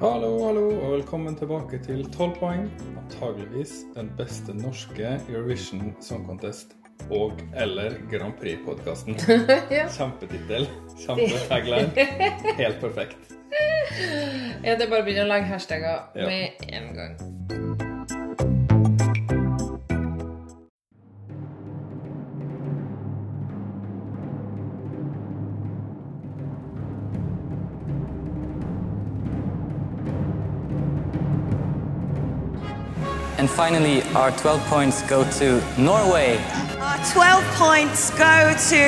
Hallo, hallo, og velkommen tilbake til 12 poeng. Antageligvis den beste norske Eurovision Song Contest og- eller Grand Prix-podkasten. Ja. Kjempetittel. Kjempetagline. Helt perfekt. Ja, det er bare å begynne å lage hashtagger Ja. med en gang. And finally, our 12 points go to Norway. Our 12 points go to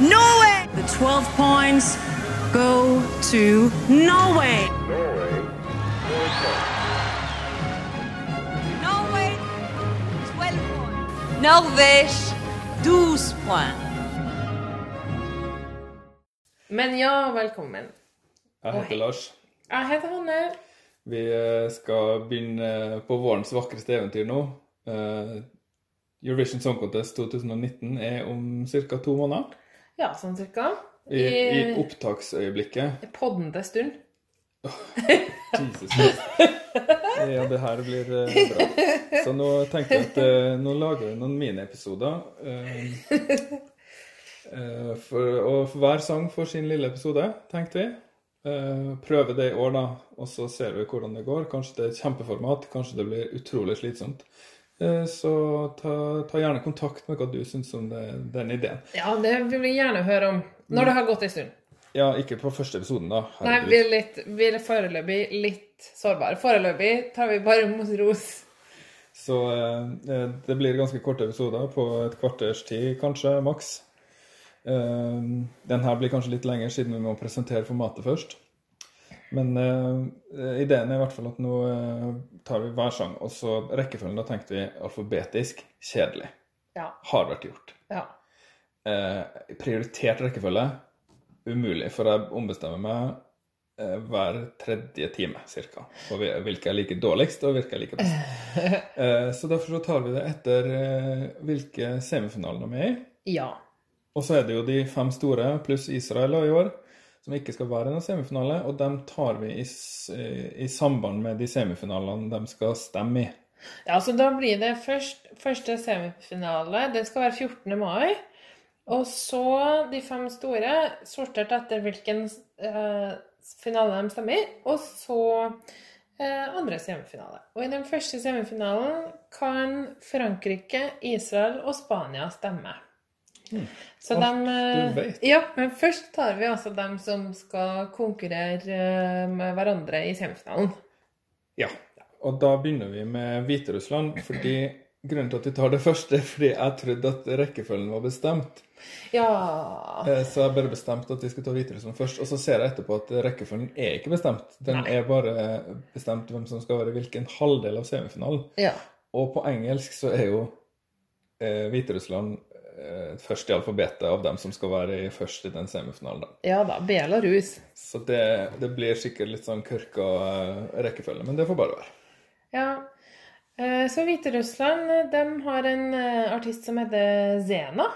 Norway. The 12 points go to Norway. Norway, 12 points. Norvège, 12 points. Men ja, velkommen. Jeg heter Lars. Jeg heter Hanne. Vi eh, skal begynne på vårens vakreste eventyr nå. Eh, Eurovision Song Contest 2019 er om ca. to måneder. Ja, sånn cirka. I, I opptaksøyeblikket. i poddende stund. Jesus Christ. Ja, det her blir eh, bra. Så nå tenkte jeg at nå lager vi noen miniepisoder. Uh, for, og hver sang får sin lille episode, tenkte vi. Eh, prøve det i år, da, og så ser vi hvordan det går. Kanskje det er et kjempeformat, kanskje det blir utrolig slitsomt. Eh, så ta, ta gjerne kontakt med hva du syns om det, den ideen. Ja, det vil vi gjerne høre om. Når det har gått en stund. Ja, ikke på første episoden, da. Nei, vi er, litt, vi er foreløpig litt sårbare. Foreløpig tar vi bare mot ros. Så eh, det blir ganske korte episoder på et kvarters tid, kanskje, maks. Eh, den her blir kanskje litt lenger, siden vi må presentere formatet først. Men uh, ideen er i hvert fall at nå uh, tar vi hver sang, og så rekkefølgen da tenkte vi alfabetisk kjedelig. Ja. Har vært gjort. ja. Eh, prioritert rekkefølge umulig, for jeg ombestemmer meg hver tredje time cirka. På hvilke jeg liker dårligst, og hvilke jeg liker best. Så derfor så tar vi det etter hvilke semifinaler de er i. Ja. Og så er det jo de fem store pluss Israel i år som ikke skal være i noen semifinale, og dem tar vi i, i samband med de semifinalene de skal stemme i. Ja, så da blir det først, første semifinale. Det skal være 14. mai. Og så de fem store, sortert etter hvilken eh, finale de stemmer i. Og så eh, andre semifinale. Og i den første semifinalen kan Frankrike, Israel og Spania stemme. Så Alt dem, eh, du vet. Ja, men først tar vi altså dem som skal konkurrere eh, med hverandre i semifinalen. Ja. Og da begynner vi med Hviterussland, fordi grunnen til at vi tar det først, er fordi jeg trodde at rekkefølgen var bestemt. Ja Eh, Så jeg bare bestemte at vi skulle ta Hviterussland først. Og så ser jeg etterpå at rekkefølgen er ikke bestemt. Den Nei. er bare bestemt hvem som skal være hvilken halvdel av semifinalen. Ja. Og på engelsk så er jo eh, Hviterussland først i alfabetet av dem som skal være i først i den semifinalen. Da. Ja da, Belarus. Så det, det blir sikkert litt sånn kørka eh, rekkefølge, men det får bare være. Ja. Eh, Så Hviterussland, eh, de har en eh, artist som heter Zena.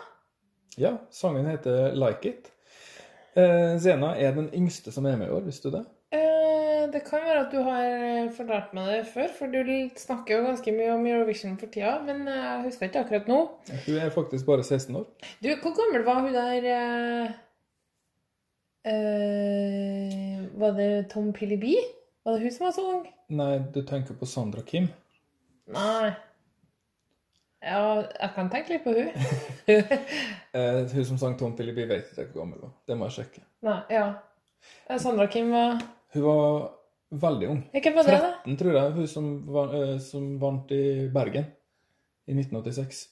Ja, sangen heter Like It. Eh, Zena er den yngste som er med i år, visste du det? Det kan være at du har eh, fortalt meg det før, for du snakker jo ganske mye om Eurovision for tida, men eh, jeg husker ikke akkurat nå. Hun er faktisk bare 16 år. Du, hvor gammel var hun der eh, eh, Var det Tom Pilliby? Var det hun som var så ung? Nei, du tenker på Sandra Kim. Nei. Ja, jeg kan tenke litt på hun. Eh, hun som sang Tom Pilliby, vet ikke hvor gammel hun var. Det må jeg sjekke. Nei, ja. Sandra Kim var Hun var veldig ung. Hvem var det, da? 13, tror jeg, hun som, var, eh, som vant i Bergen i 1986.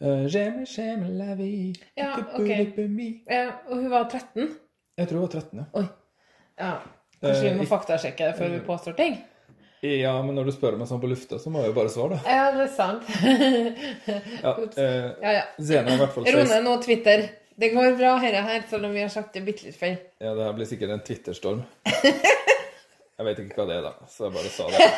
Uh, J'aime, j'aime la vie, Ja, ok. Ja, og hun var 13? Jeg tror hun var 13, ja. Ja. Kanskje vi Eh, må ikk- faktasjekke det før vi påstår ting? Ja, men når du spør meg sånn på lufta, så må jeg jo bare svare, da. Ja, det er sant. Ja, eh, ja, ja. Zena i hvert fall Rone nå Twitter. Det går bra, herre her, selv om vi har sagt det bitte litt feil. Ja, det her blir sikkert en Twitter-storm. Jeg vet ikke hva det er, da, så jeg bare sa det.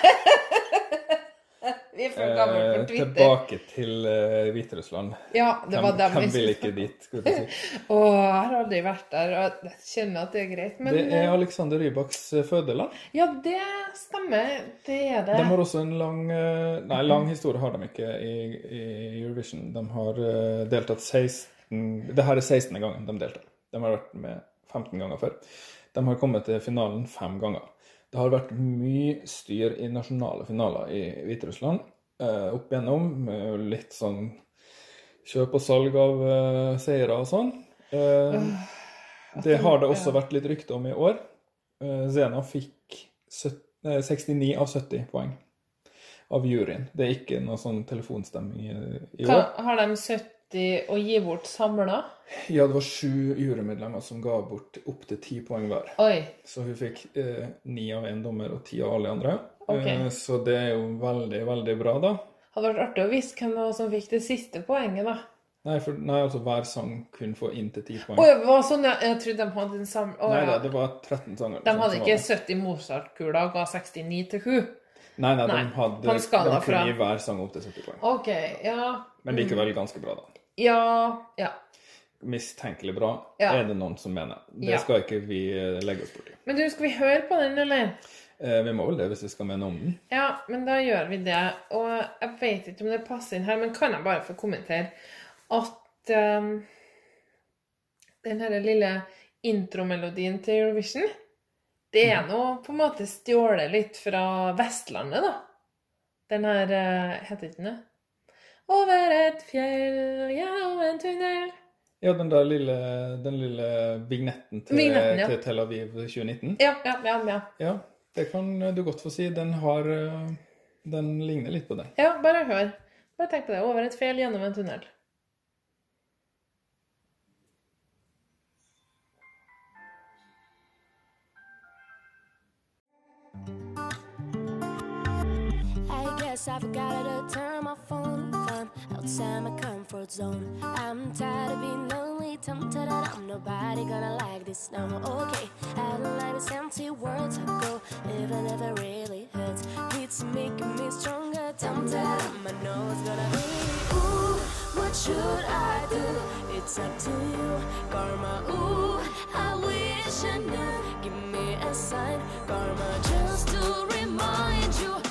Vi er for gamle Eh, for Twitter. tilbake til eh, Hviterussland. Ja, det var dem, dem vi vil ikke dit? Skal vi si. Åh, jeg har aldri vært der, og jeg kjenner at det er greit. Men Det er eh, Alexander Rybaks eh, fødeland. ja, det stemmer. Det er det. De har også en lang eh, Nei, lang historie har de ikke i, i Eurovision. De har eh, deltatt 16 Det her er 16. gangen de deltar. De har vært med 15 ganger før. De har kommet til finalen fem ganger. Det har vært mye styr i nasjonale finaler i Hviterussland eh, opp igjennom. Med litt sånn kjøp og salg av eh, seire og sånn. Eh, det har det også vært litt rykte om i år. Eh, Zena fikk 70, eh, 69 av 70 poeng av juryen. Det er ikke noe sånn telefonstemming i, år. har de 70 å gi bort samla? Ja, det var sju jurymedlemmer som ga bort opptil ti poeng hver. Oi. Så hun fikk eh, ni av én dommer og ti av alle andre. Okay. Eh, så det er jo veldig, veldig bra, da. Hadde vært artig å vise hvem som fikk det siste poenget, da. Nei, for, nei altså hver sang kunne få inntil ti poeng. Å, det var sånn, jeg, Jeg trodde de hadde en sam... Å, nei da, det var 13 sanger. De hadde ikke var med. 70 Mozart-kuler og ga 69 til 7. Nei, nei, Nei, de, hadde, de kunne gi hver sang opp til 70 poeng. OK. Ja. Men likevel ganske bra, da. Ja. Ja. Mistenkelig bra, Ja. er det noen som mener. Det Ja. skal ikke vi eh, legge oss borti. Men du, skal vi høre på den, eller? Eh, vi må vel det hvis vi skal mene om den. Ja, men da gjør vi det. Og jeg vet ikke om det passer inn her, men kan jeg bare få kommentere at um, den her lille intromelodien til Eurovision, det er nå på en måte stjålet litt fra Vestlandet, da. Den her uh, heter ikke den det? Over et fjell, gjennom en tunnel Ja, den der lille, den lille vignetten til, Vignetten, ja. til Tel Aviv 2019. Ja, ja, ja. ja. Ja, det kan du godt få si. Den har eh, Den ligner litt på den. Ja, bare hør. Bare tenk på det. Over et fjell, gjennom en tunnel. I guess I forgot how to turn my outside my comfort zone. I'm tired of being lonely, tempted that I'm nobody gonna like this no more. Okay, I don't like this empty words I go, even if it really hurts. It's making me stronger, tempted I'm I know it's gonna be. Ooh, what should I do? It's up to you, karma. Ooh, I wish I knew. Give me a sign, karma, just to remind you.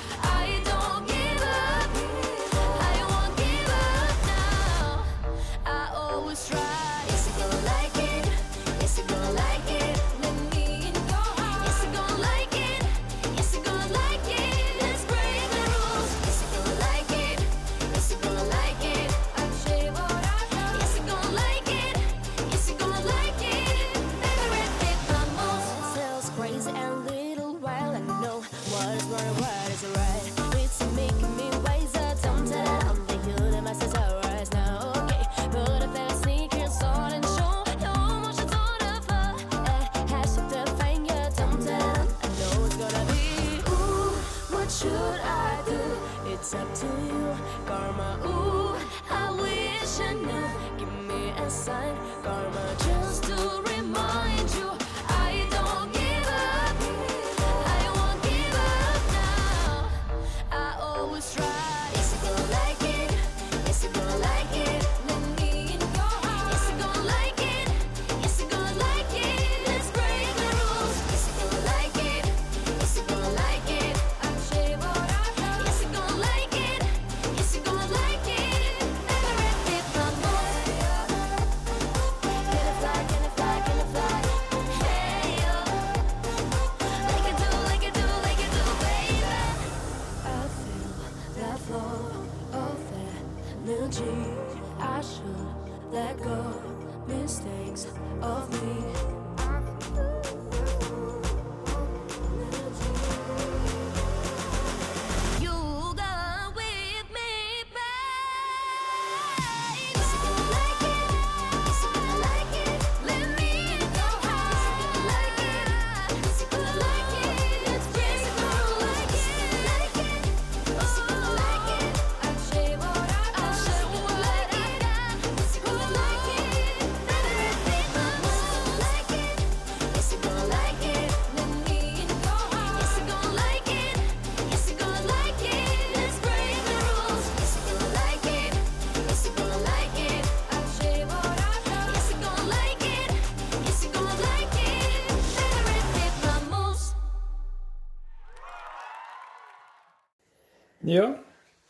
Ja.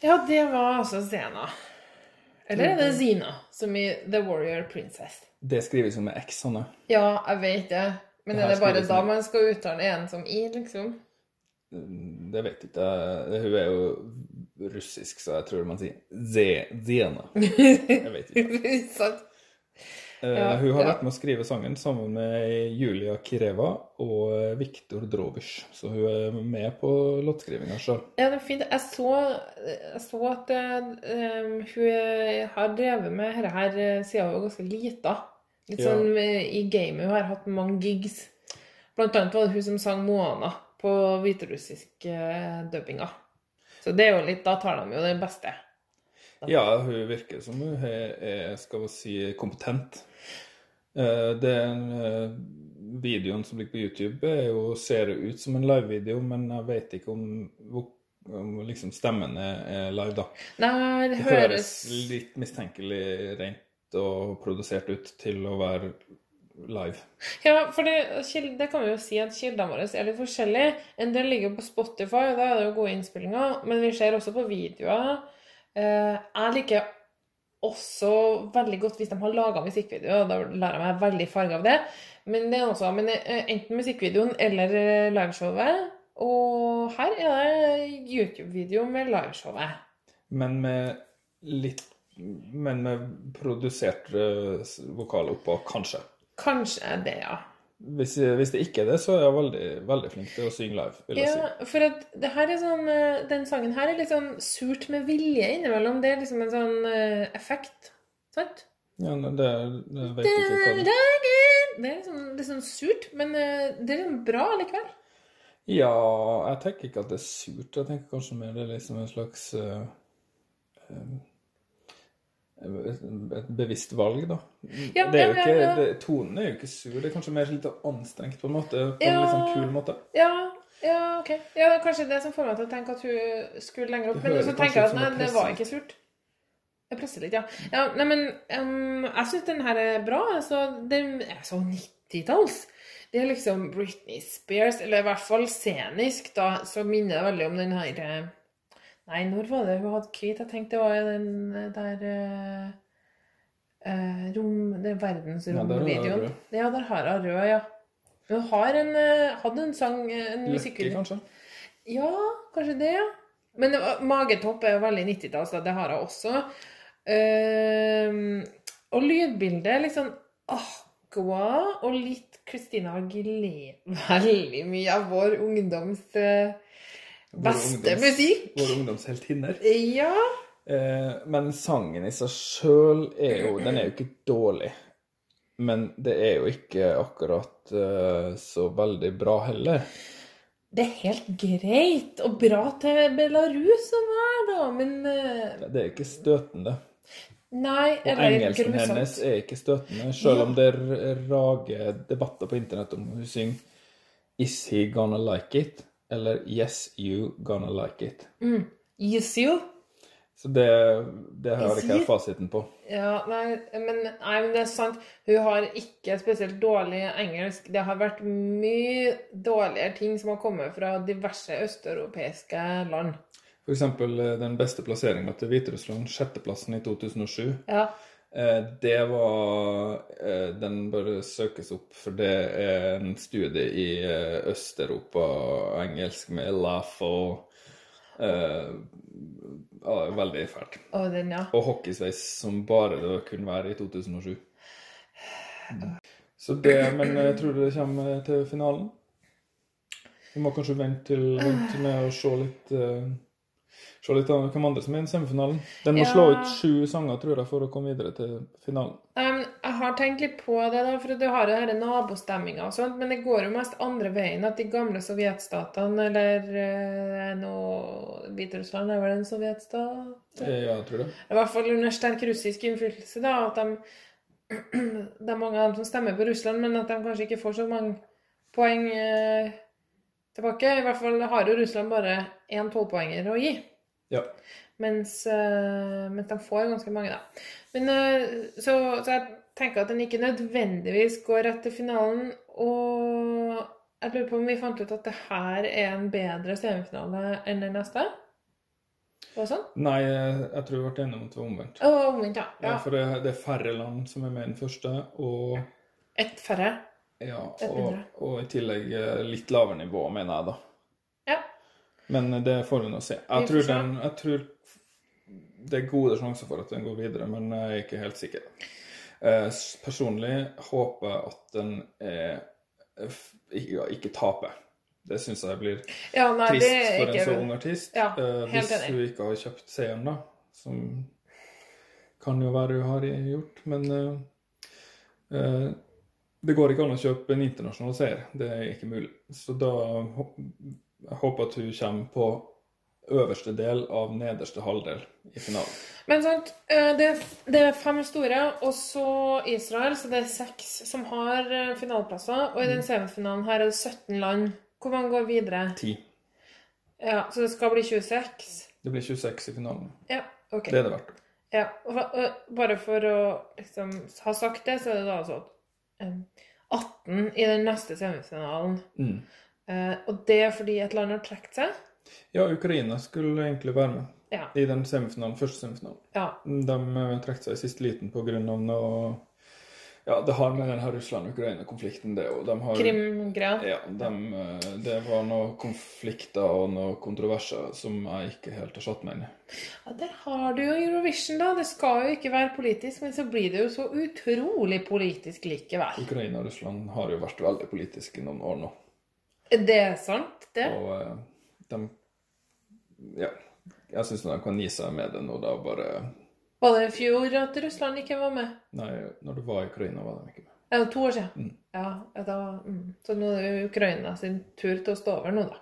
Ja, det var altså Zena. Eller er det Zina, som i The Warrior Princess? Det skrives jo med X, Hanne. Ja, jeg vet det. Men Det er det bare da man skal uttale en som i, liksom? Det vet ikke jeg. Hun er jo russisk, så jeg tror man sier Z Zena. Jeg vet ikke. Eh, Ja, hun har vært med å skrive sangen sammen med Julia Kireva og Viktor Drovic. Så hun er med på låtskrivinga sjøl. Ja, det er fint. Jeg så, jeg så at um, hun har drevet med dette her siden hun var ganske lita. Litt Ja. sånn i gamet. Hun har hatt mange gigs. Blant annet var det hun som sang Moana på hviterussisk eh, dubbinga. Så det er jo litt Da tar de jo det beste. Ja, hun virker som hun er skal vi si, kompetent. Eh, Den eh, videoen som ligger på YouTube, jo, ser ut som en livevideo, men jeg vet ikke om, om liksom stemmen er, er live, da. Nei, det Det høres høres litt mistenkelig rent og produsert ut til å være live. Ja, for det, det kan vi jo si at kildene våre er litt forskjellige. En del ligger på Spotify, og da er det jo gode innspillinger. Men vi ser også på videoer. Eh, jeg liker også veldig godt hvis de har laga musikkvideo. Da lærer jeg meg veldig farge av det. Men det er også men eh, enten musikkvideoen eller eh, liveshowet. Og her er det YouTube-video med liveshowet. Men med litt Men med produsert vokal oppå, kanskje. Kanskje det, ja. Hvis, hvis det ikke er det, så er jeg veldig, veldig flink til å synge live, vil jeg Ja, for at det her er sånn eh, Den sangen her er litt sånn surt med vilje innimellom. Det er liksom en sånn uh, effekt. Sant? Ja, det, det vet jeg ikke hva det Det er liksom, det er sånn surt, men uh, det er liksom bra likevel. Ja, jeg tenker ikke at det er surt. Jeg tenker kanskje mer det er liksom en slags uh, eh, et, bevisst valg, da. Ja, det er jo ikke. Det, tonen er jo ikke sur, det er kanskje mer litt anstrengt på en måte. På en litt sånn kul måte. Ja, ja, ok. Ja, kanskje det som får meg til å tenke at hun skulle lenger opp. Men så tenker jeg at nei, det var ikke surt. Jeg presser litt, ja. ja nei, men um, jeg syns den her er bra. Altså, den er så 90-talls. Det er liksom Britney Spears, eller i hvert fall scenisk, da, så minner det veldig om den her eh, Nei, når var det hun hadde hvit? Jeg tenkte det var den eh, der eh, eh, rom, det er Ja, der har hun verdensromvideoen. rød. Ja, der har hun rød, ja. Hun har en, eh, hadde en sang, en Løkke, kanskje? Ja, kanskje det, ja. Men magetopp er jo veldig 90-talls, da. det har hun også. Uh, og lydbildet litt sånn aqua og litt Christina Aguilera. Veldig mye av vår ungdoms Vår beste ungdoms- musikk. Våre ungdomsheltinner. Ja. Eh, men sangen i seg sjøl er jo Den er jo ikke dårlig. Men det er jo ikke akkurat eh, så veldig bra heller. Det er helt greit og bra til Belarus å være, da, men eh, Det er ikke støtende. Nei. Og engelsken grusomt. hennes er ikke støtende, selv om det er rage debatter på internett om hun synger 'Is he gonna like it?' Eller 'Yes, you gonna like it'. Yes, you. Så det, det har jeg ikke helt fasiten på. Ja, nei men, nei, men det er sant. Hun har ikke spesielt dårlig engelsk. Det har vært mye dårligere ting som har kommet fra diverse østeuropeiske land. Eksempel eh, den beste plasseringa til Hviterussland, sjetteplassen i 2007. Ja. Eh, Det var eh, Den bør søkes opp, for det er en studie i eh, Øst-Europa, engelsk med laugh og eh, ja, Veldig fælt. Og den, ja. Og hockeysveis som bare det kunne være i 2007. Så det, Men jeg tror det kommer til finalen. Vi må kanskje vente til, vente med å se litt eh, Se litt av hvem andre som er i semifinalen. Den må Ja. slå ut sju sanger, tror jeg, for å komme videre til finalen. Um, jeg har tenkt litt på det, da, for du har jo denne nabostemminga og sånt, men det går jo mest andre veien. At de gamle sovjetstatene, eller eh, nå Hviterussland er vel en sovjetstat? Eh, Ja, jeg tror det. I hvert fall under sterk russisk innflytelse, da, at de Det er mange av dem som stemmer på Russland, men at de kanskje ikke får så mange poeng eh, tilbake. I hvert fall har jo Russland bare én tolvpoenger å gi. Ja. Mens, eh, mens de får ganske mange, da. Men, eh, så, så jeg tenker at den ikke nødvendigvis går rett til finalen. Og jeg lurer på om vi fant ut at det her er en bedre semifinale enn den neste? Var det sånn? Nei, jeg tror vi ble enige om at det var omvendt. Å, omvendt, ja. Ja, ja. for det, det er færre land som er med i den første, og, Ett færre. ja, og, og i tillegg eh, litt lavere nivå, mener jeg da. Men det får vi nå se. Jeg tror, den, jeg tror det er gode sjanser for at den går videre, men jeg er ikke helt sikker. Eh, Personlig håper jeg at den er, ikke, taper. Det syns jeg blir Ja, nei, trist for en så ung artist. Ja, Eh, hvis enig. hun ikke har kjøpt seieren, da. Som kan jo være hun har gjort. Men uh, det går ikke an å kjøpe en internasjonal seier. Det er ikke mulig. Så da jeg håper at hun kommer på øverste del av nederste halvdel i finalen. Men sant, eh, det, er- det er fem store, og så Israel, så det er seks som har eh, finaleplasser. Og i Mm. den semifinalen her er det 17 land. Hvor mange går videre? 10. Ja, Så det skal bli 26? Det blir 26 i finalen. Ja, OK. Det er det verdt. Ja, og, og bare for å liksom ha sagt det, så er det da altså eh, 18 i den neste semifinalen. Mm. Eh, og det er fordi et land har trukket seg? Ja, Ukraina skulle egentlig være med Ja. i den semifinalen, første semifinalen. ja. De trakk trekte seg i siste liten pga. noe Ja, det har med den her Russland-Ukraina-konflikten, det òg. De Krim-greia? Ja, de, eh, det var noen konflikter og noen kontroverser som jeg ikke helt har satt meg inn i. Ja, der har du jo Eurovision, da. Det skal jo ikke være politisk, men så blir det jo så utrolig politisk likevel. Ukraina og Russland har jo vært veldig politiske i noen år nå. Det er sant, det. Og eh, de Ja. Jeg syns de kan gi seg med det nå, da. Bare Var det i fjor at Russland ikke var med? Nei, når det var i Ukraina, var de ikke med. Ja, to år siden. Mm. Ja, da, mm. Så nå er det Ukraina sin tur til å stå over nå, da.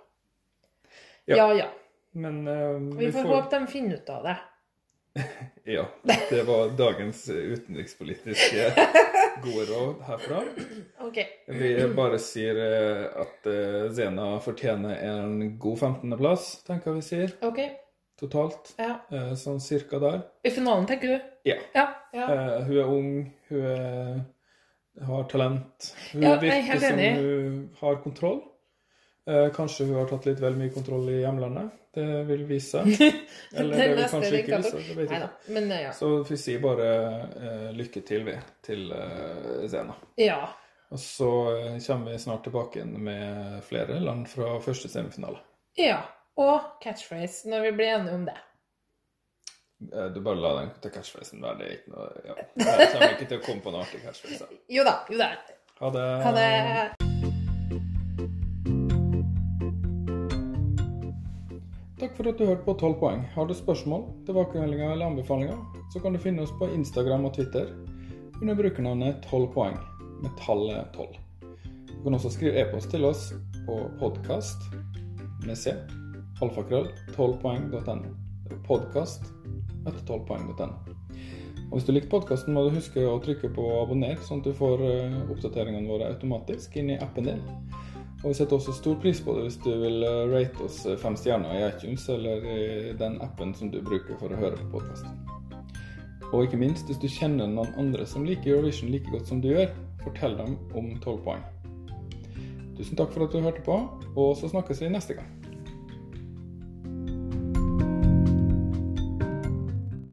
Ja. Ja. Men eh, Vi får håpe de finner ut av det. Ja. Det var dagens utenrikspolitiske gode råd herfra. Okay. Vi bare sier eh, at eh, Zena fortjener en god 15.-plass, tenker vi sier. Okay. Totalt. Ja. Eh, Sånn cirka der. I finalen, tenker du? Ja. Ja. ja. Hun er ung, hun er, har talent. Hun er virker som hun har kontroll. Kanskje hun har tatt litt vel mye kontroll i hjemlandet. Det vil vise seg. Eller det vil kanskje ikke vise seg. Ikke. Men eh, ja. Så vi sier bare uh, lykke til, vi, til uh, Zena. ja. Og så eh, kommer vi snart tilbake igjen med flere land fra første semifinale. Ja. Og catchphrase, når vi blir enige om det. Eh, Du bare la den til catchphrasen være. Det er ikke noe ja. Jeg kommer ikke til å komme på noe artig catchphrase. Jo da. Jo da. Ha det. Ha det. For at du hørte på 12 poeng. Har du spørsmål, tilbakemeldinger eller anbefalinger, så kan du finne oss på Instagram og Twitter under brukernavnet 12 poeng med tallet 12. Du kan også skrive e-post til oss på podkast med c, alfakrøll, 12poeng.no. Det er podkast etter 12poeng.no. Og Hvis du likte podkasten, må du huske å trykke på abonner, sånn at du får eh, oppdateringene våre automatisk inn i appen din. Og vi setter også stor pris på det hvis du vil eh, rate oss eh, fem stjerner i iTunes eller i den appen som du bruker for å høre på podkast. Og ikke minst, hvis du kjenner noen andre som liker Eurovision like godt som du gjør, fortell dem om 12 poeng. Tusen takk for at du hørte på, og så snakkes vi neste gang.